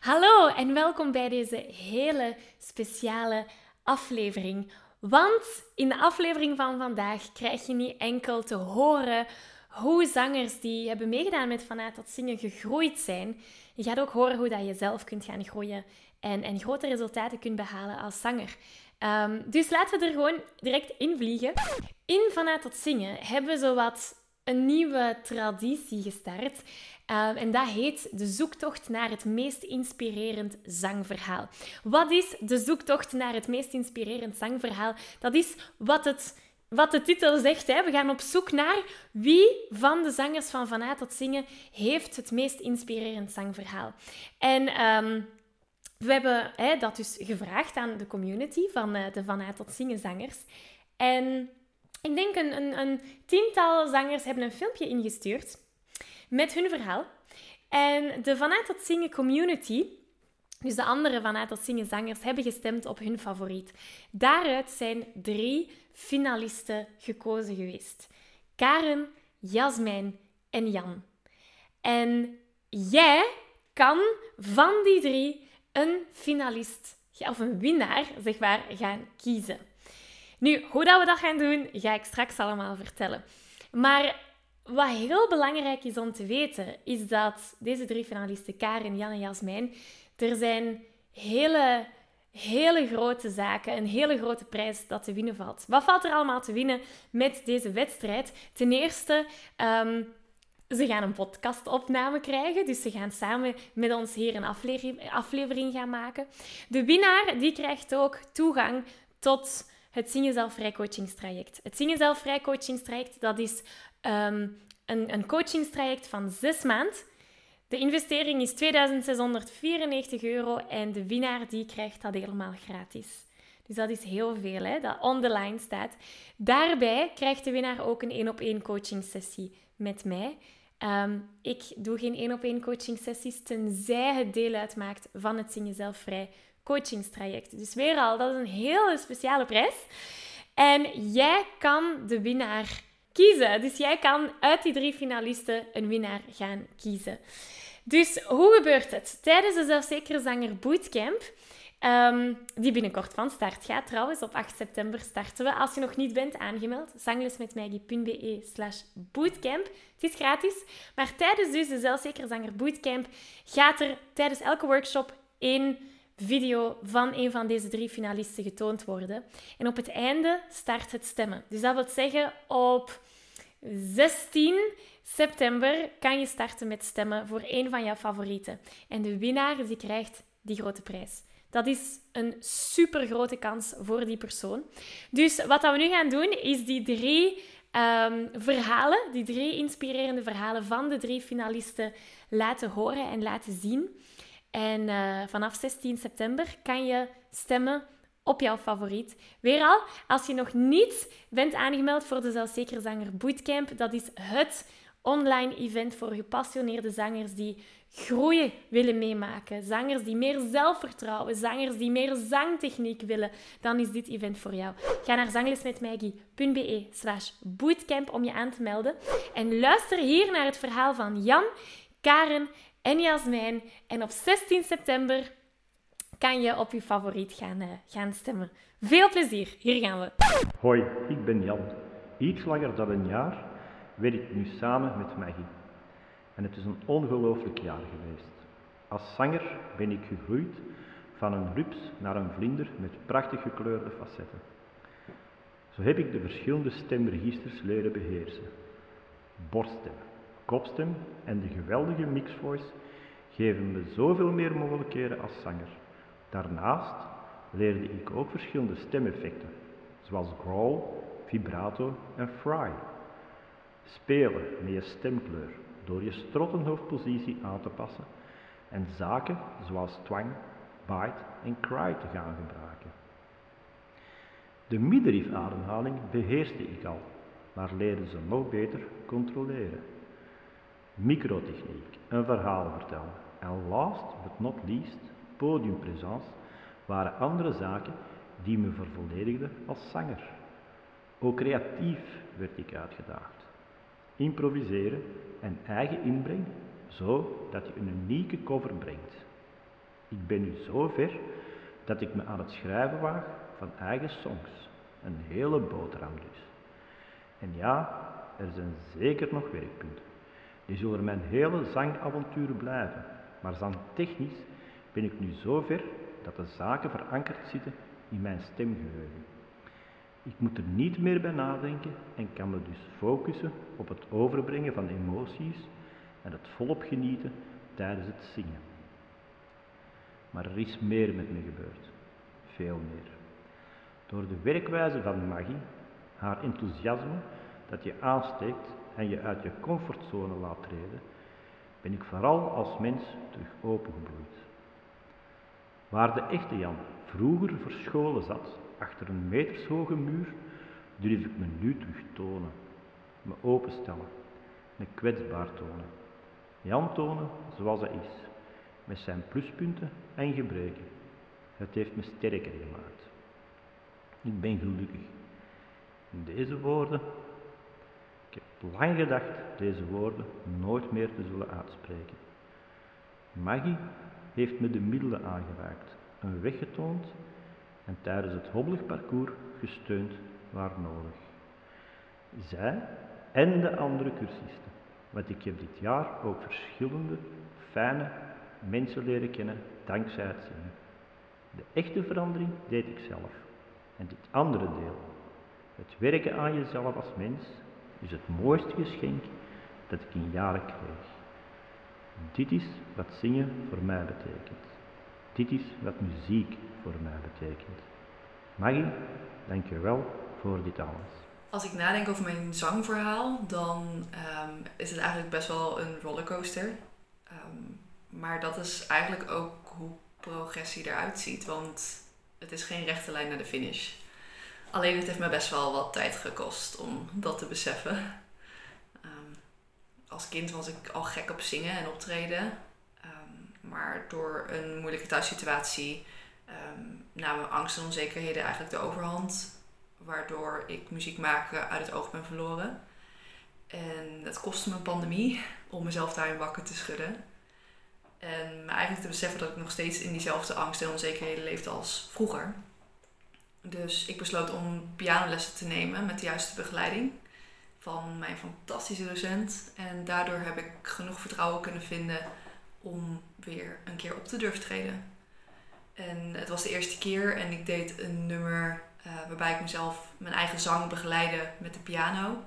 Hallo en welkom bij deze hele speciale aflevering. Want in de aflevering van vandaag krijg je niet enkel te horen hoe zangers die hebben meegedaan met Vanuit tot Zingen gegroeid zijn. Je gaat ook horen hoe dat je zelf kunt gaan groeien en, en grote resultaten kunt behalen als zanger. Ehm, dus laten we er gewoon direct in vliegen. In Vanuit tot Zingen hebben we zowat een nieuwe traditie gestart. Ehm, en dat heet de zoektocht naar het meest inspirerend zangverhaal. Wat is de zoektocht naar het meest inspirerend zangverhaal? Dat is wat, het, wat de titel zegt. Hè. We gaan op zoek naar wie van de zangers van Van A tot Zingen heeft het meest inspirerend zangverhaal. En... Um, we hebben hè, dat dus gevraagd aan de community van uh, de Van A tot Zingen zangers. En ik denk een, een, een tiental zangers hebben een filmpje ingestuurd met hun verhaal. En de Vanuit tot Zingen community, dus de andere Vanuit tot Zingen zangers, hebben gestemd op hun favoriet. Daaruit zijn drie finalisten gekozen geweest. Karen, Jasmijn en Jan. En jij kan van die drie een finalist of een winnaar zeg maar, gaan kiezen. Nu, hoe dat we dat gaan doen, ga ik straks allemaal vertellen. Maar wat heel belangrijk is om te weten, is dat deze drie finalisten, Karen, Jan en Jasmijn, er zijn hele, hele grote zaken, een hele grote prijs dat te winnen valt. Wat valt er allemaal te winnen met deze wedstrijd? Ten eerste, um, ze gaan een podcastopname krijgen, dus ze gaan samen met ons hier een aflevering, aflevering gaan maken. De winnaar die krijgt ook toegang tot het Zingen Zelf coachingstraject. Het Zingen Zelf coachingstraject, dat is um, een, een coachingstraject van zes maanden. De investering is 2694 euro en de winnaar die krijgt dat helemaal gratis. Dus dat is heel veel, hè, dat on the line staat. Daarbij krijgt de winnaar ook een één-op-één coaching sessie met mij. Um, ik doe geen één-op-één coaching sessies, tenzij het deel uitmaakt van het Zingen Zelf Vrij coachingstraject. Dus weer al, dat is een hele speciale prijs. En jij kan de winnaar kiezen. Dus jij kan uit die drie finalisten een winnaar gaan kiezen. Dus hoe gebeurt het? Tijdens de Zelfzekere Zanger Bootcamp, um, die binnenkort van start gaat trouwens, op 8 september starten we. Als je nog niet bent aangemeld, zanglesmetmaggie.be slash bootcamp. Het is gratis. Maar tijdens dus de Zelfzekere Zanger Bootcamp gaat er tijdens elke workshop één video van een van deze drie finalisten getoond worden. En op het einde start het stemmen. Dus dat wil zeggen, op 16 september kan je starten met stemmen voor een van jouw favorieten. En de winnaar die krijgt die grote prijs. Dat is een super grote kans voor die persoon. Dus wat we nu gaan doen, is die drie um, verhalen, die drie inspirerende verhalen van de drie finalisten laten horen en laten zien. En uh, vanaf 16 september kan je stemmen op jouw favoriet. Weer al, als je nog niet bent aangemeld voor de Zelfzeker Zanger Bootcamp, dat is het online event voor gepassioneerde zangers die groeien willen meemaken. Zangers die meer zelfvertrouwen, zangers die meer zangtechniek willen, dan is dit event voor jou. Ga naar zanglesmetmaggie.be slash bootcamp om je aan te melden. En luister hier naar het verhaal van Jan, Karen en Jasmijn. En op 16 september kan je op je favoriet gaan, uh, gaan stemmen. Veel plezier, hier gaan we. Hoi, ik ben Jan. Iets langer dan een jaar werk ik nu samen met Maggie. En het is een ongelooflijk jaar geweest. Als zanger ben ik gegroeid van een rups naar een vlinder met prachtig gekleurde facetten. Zo heb ik de verschillende stemregisters leren beheersen. Borststem, kopstem en de geweldige mixvoice geven me zoveel meer mogelijkheden als zanger. Daarnaast leerde ik ook verschillende stemeffecten, zoals growl, vibrato en fry. Spelen met je stemkleur door je strottenhoofdpositie aan te passen en zaken zoals twang, bite en cry te gaan gebruiken. De middenrifademhaling beheerste ik al, maar leerde ze nog beter controleren. Microtechniek, een verhaal vertellen en last but not least podiumpresence waren andere zaken die me vervolledigden als zanger. Ook creatief werd ik uitgedaagd. Improviseren en eigen inbreng, zodat je een unieke cover brengt. Ik ben nu zo ver dat ik me aan het schrijven waag van eigen songs. Een hele boterham dus. En ja, er zijn zeker nog werkpunten. Die zullen mijn hele zangavontuur blijven. Maar zangtechnisch ben ik nu zo ver dat de zaken verankerd zitten in mijn stemgeheugen. Ik moet er niet meer bij nadenken en kan me dus focussen op het overbrengen van emoties en het volop genieten tijdens het zingen. Maar er is meer met me gebeurd. Veel meer. Door de werkwijze van Maggie, haar enthousiasme dat je aansteekt en je uit je comfortzone laat treden, ben ik vooral als mens terug opengebloeid. Waar de echte Jan vroeger verscholen zat achter een metershoge muur, durf ik me nu terug tonen, me openstellen, me kwetsbaar tonen. Jan tonen zoals hij is, met zijn pluspunten en gebreken. Het heeft me sterker gemaakt. Ik ben gelukkig. In deze woorden, ik heb lang gedacht deze woorden nooit meer te zullen uitspreken. Maggie heeft me de middelen aangeraakt, een weg getoond en tijdens het hobbelig parcours gesteund waar nodig. Zij en de andere cursisten, want ik heb dit jaar ook verschillende fijne mensen leren kennen dankzij het zingen. De echte verandering deed ik zelf. En dit andere deel, het werken aan jezelf als mens, is het mooiste geschenk dat ik in jaren kreeg. Dit is wat zingen voor mij betekent. Dit is wat muziek voor mij betekent. Maggie, dank je wel voor dit alles. Als ik nadenk over mijn zangverhaal, dan ehm, is het eigenlijk best wel een rollercoaster. Um, maar dat is eigenlijk ook hoe progressie eruit ziet, want het is geen rechte lijn naar de finish. Alleen het heeft me best wel wat tijd gekost om dat te beseffen. Um, als kind was ik al gek op zingen en optreden. maar door een moeilijke thuissituatie um, namen angst en onzekerheden eigenlijk de overhand. Waardoor ik muziek maken uit het oog ben verloren. En dat kostte me een pandemie om mezelf daarin wakker te schudden. En me eigenlijk te beseffen dat ik nog steeds in diezelfde angst en onzekerheden leefde als vroeger. Dus ik besloot om pianolessen te nemen met de juiste begeleiding van mijn fantastische docent. En daardoor heb ik genoeg vertrouwen kunnen vinden om weer een keer op te durven treden. En het was de eerste keer en ik deed een nummer uh, waarbij ik mezelf mijn eigen zang begeleidde met de piano.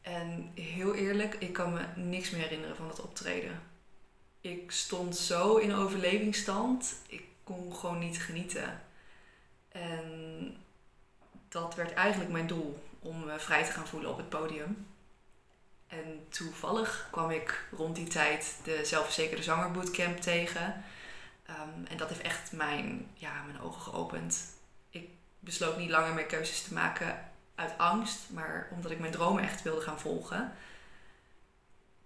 En heel eerlijk, ik kan me niks meer herinneren van het optreden. Ik stond zo in overlevingsstand, ik kon gewoon niet genieten. En dat werd eigenlijk mijn doel, om me vrij te gaan voelen op het podium. En toevallig kwam ik rond die tijd de zelfverzekerde zanger bootcamp tegen. Um, en dat heeft echt mijn, ja, mijn ogen geopend. Ik besloot niet langer meer keuzes te maken uit angst, maar omdat ik mijn dromen echt wilde gaan volgen.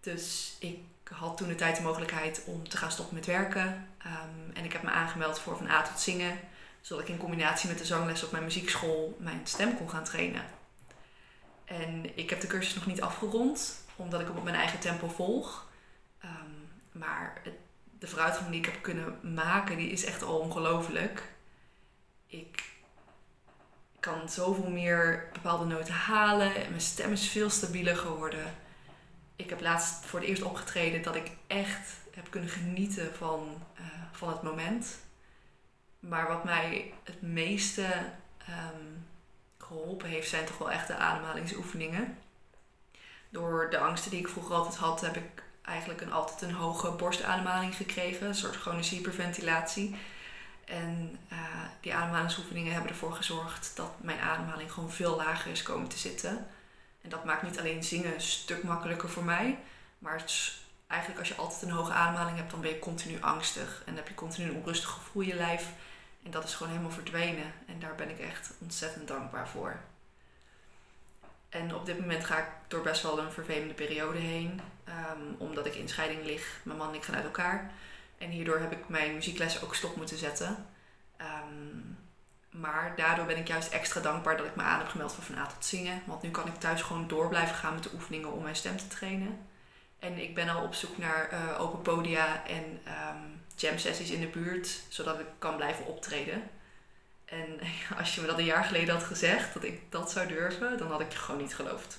Dus ik had toen de tijd de mogelijkheid om te gaan stoppen met werken. Um, en ik heb me aangemeld voor van A tot zingen, zodat ik in combinatie met de zangles op mijn muziekschool mijn stem kon gaan trainen. En ik heb de cursus nog niet afgerond, omdat ik hem op mijn eigen tempo volg. Um, maar de vooruitgang die ik heb kunnen maken, die is echt al ongelooflijk. Ik kan zoveel meer bepaalde noten halen. Mijn stem is veel stabieler geworden. Ik heb laatst voor het eerst opgetreden dat ik echt heb kunnen genieten van, uh, van het moment. Maar wat mij het meeste um, geholpen heeft, zijn toch wel echt de ademhalingsoefeningen. Door de angsten die ik vroeger altijd had, heb ik eigenlijk een, altijd een hoge borstademhaling gekregen, een soort chronische hyperventilatie. En uh, die ademhalingsoefeningen hebben ervoor gezorgd dat mijn ademhaling gewoon veel lager is komen te zitten. En dat maakt niet alleen zingen een stuk makkelijker voor mij, maar het is eigenlijk als je altijd een hoge ademhaling hebt, dan ben je continu angstig en dan heb je continu een onrustig gevoel in je lijf. En dat is gewoon helemaal verdwenen. En daar ben ik echt ontzettend dankbaar voor. En op dit moment ga ik door best wel een vervelende periode heen. Ehm, omdat ik in scheiding lig. Mijn man en ik gaan uit elkaar. En hierdoor heb ik mijn muzieklessen ook stop moeten zetten. Ehm, maar daardoor ben ik juist extra dankbaar dat ik me aan heb gemeld van tot zingen. Want nu kan ik thuis gewoon door blijven gaan met de oefeningen om mijn stem te trainen. En ik ben al op zoek naar uh, open podia en um, jam sessies in de buurt, zodat ik kan blijven optreden. En als je me dat een jaar geleden had gezegd, dat ik dat zou durven, dan had ik je gewoon niet geloofd.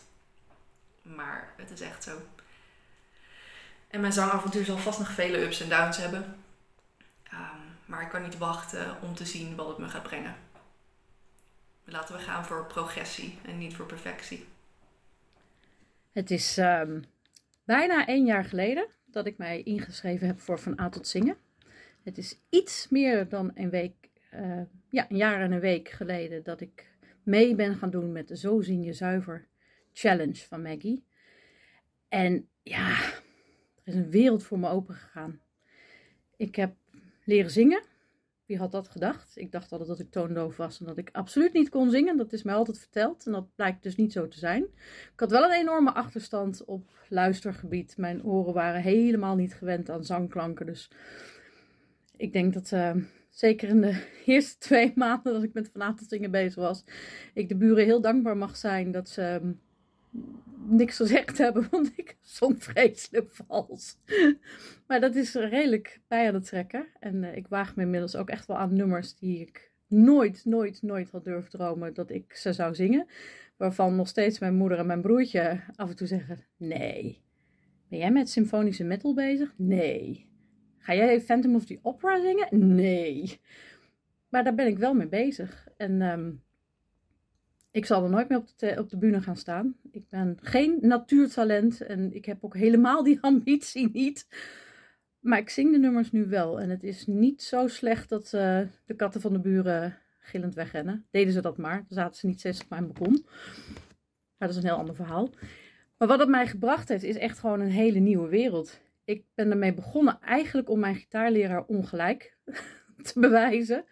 Maar het is echt zo. En mijn zangavontuur zal vast nog vele ups en downs hebben. Ehm, maar ik kan niet wachten om te zien wat het me gaat brengen. Laten we gaan voor progressie en niet voor perfectie. Het is ehm, bijna één jaar geleden dat ik mij ingeschreven heb voor Van A tot Zingen. Het is iets meer dan een week, uh, ja, een jaar en een week geleden dat ik mee ben gaan doen met de Zo Zing Je Zuiver Challenge van Maggie. En ja, er is een wereld voor me open gegaan. Ik heb leren zingen. Wie had dat gedacht? Ik dacht altijd dat ik toondoof was en dat ik absoluut niet kon zingen. Dat is mij altijd verteld en dat blijkt dus niet zo te zijn. Ik had wel een enorme achterstand op luistergebied. Mijn oren waren helemaal niet gewend aan zangklanken. Dus ik denk dat uh, zeker in de eerste twee maanden dat ik met van zingen bezig was, ik de buren heel dankbaar mag zijn dat ze ehm, niks gezegd hebben, want ik zong vreselijk vals. maar dat is redelijk bij aan het trekken. En uh, ik waag me inmiddels ook echt wel aan nummers die ik nooit, nooit, nooit had durven dromen dat ik ze zou zingen. Waarvan nog steeds mijn moeder en mijn broertje af en toe zeggen: Nee. Ben jij met symfonische metal bezig? Nee. Ga jij Phantom of the Opera zingen? Nee. Maar daar ben ik wel mee bezig. En um, ik zal er nooit meer op de, op de bühne gaan staan. Ik ben geen natuurtalent en ik heb ook helemaal die ambitie niet. Maar ik zing de nummers nu wel. En het is niet zo slecht dat uh, de katten van de buren gillend wegrennen. Deden ze dat maar. Dan zaten ze niet steeds op mijn balkon. Maar dat is een heel ander verhaal. Maar wat het mij gebracht heeft, is echt gewoon een hele nieuwe wereld. Ik ben ermee begonnen eigenlijk om mijn gitaarleraar ongelijk te bewijzen.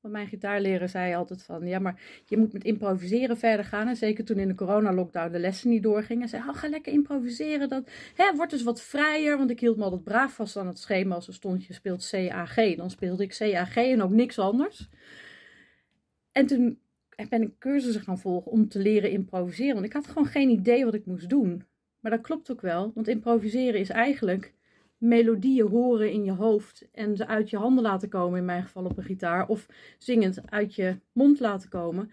Want mijn gitaarleraar zei altijd van, ja, maar je moet met improviseren verder gaan. En zeker toen in de corona-lockdown de lessen niet doorgingen. Zei, oh, ga lekker improviseren. Dat hè, wordt dus wat vrijer. Want ik hield me altijd braaf vast aan het schema. Als er stond, je speelt CAG. Dan speelde ik CAG en ook niks anders. En toen ben ik cursussen gaan volgen om te leren improviseren. Want ik had gewoon geen idee wat ik moest doen. Maar dat klopt ook wel. Want improviseren is eigenlijk melodieën horen in je hoofd en ze uit je handen laten komen, in mijn geval op een gitaar, of zingend uit je mond laten komen.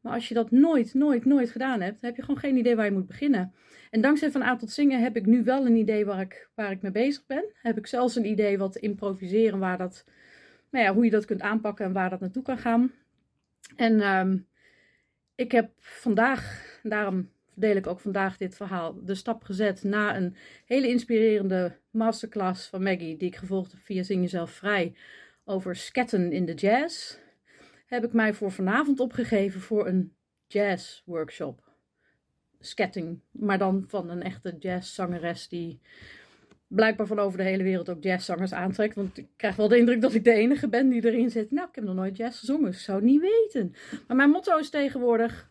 Maar als je dat nooit, nooit, nooit gedaan hebt, heb je gewoon geen idee waar je moet beginnen. En dankzij Van A tot Zingen heb ik nu wel een idee waar ik, waar ik mee bezig ben. Heb ik zelfs een idee wat improviseren, waar dat, nou ja, hoe je dat kunt aanpakken en waar dat naartoe kan gaan. En um, ik heb vandaag, daarom deel ik ook vandaag dit verhaal, de stap gezet na een hele inspirerende masterclass van Maggie, die ik gevolgd heb via Zing Jezelf Vrij, over sketten in de jazz, heb ik mij voor vanavond opgegeven voor een jazz workshop. Sketting, maar dan van een echte jazzzangeres die blijkbaar van over de hele wereld ook jazzzangers aantrekt. Want ik krijg wel de indruk dat ik de enige ben die erin zit. Nou, ik heb nog nooit jazz gezongen, ik zou het niet weten. Maar mijn motto is tegenwoordig,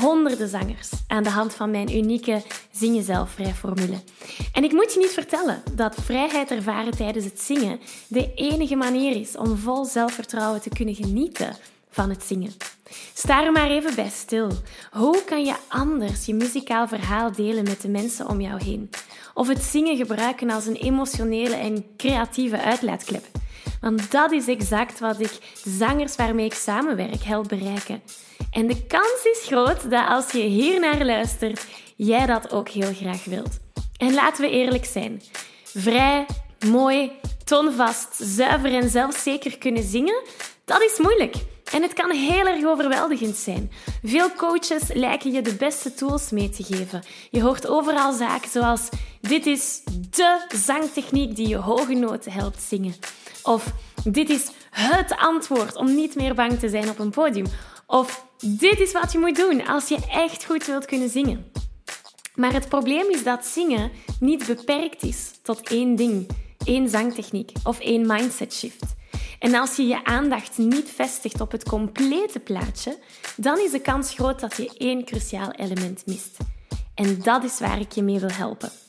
honderden zangers aan de hand van mijn unieke Zing Jezelf Vrij formule. En ik moet je niet vertellen dat vrijheid ervaren tijdens het zingen de enige manier is om vol zelfvertrouwen te kunnen genieten van het zingen. Sta er maar even bij stil. Hoe kan je anders je muzikaal verhaal delen met de mensen om jou heen? Of het zingen gebruiken als een emotionele en creatieve uitlaatklep? Want dat is exact wat ik zangers waarmee ik samenwerk help bereiken. En de kans is groot dat als je hier naar luistert, jij dat ook heel graag wilt. En laten we eerlijk zijn. Vrij, mooi, tonvast, zuiver en zelfzeker kunnen zingen, dat is moeilijk. En het kan heel erg overweldigend zijn. Veel coaches lijken je de beste tools mee te geven. Je hoort overal zaken zoals: dit is de zangtechniek die je hoge noten helpt zingen. Of dit is het antwoord om niet meer bang te zijn op een podium. Of dit is wat je moet doen als je echt goed wilt kunnen zingen. Maar het probleem is dat zingen niet beperkt is tot één ding, één zangtechniek of één mindset shift. En als je je aandacht niet vestigt op het complete plaatje, dan is de kans groot dat je één cruciaal element mist. En dat is waar ik je mee wil helpen.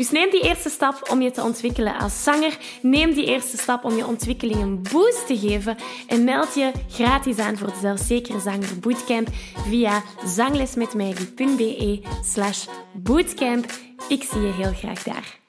Dus neem die eerste stap om je te ontwikkelen als zanger. Neem die eerste stap om je ontwikkeling een boost te geven. En meld je gratis aan voor de Zelfzekere Zanger Bootcamp via zanglesmetmaggie.be slash bootcamp. Ik zie je heel graag daar.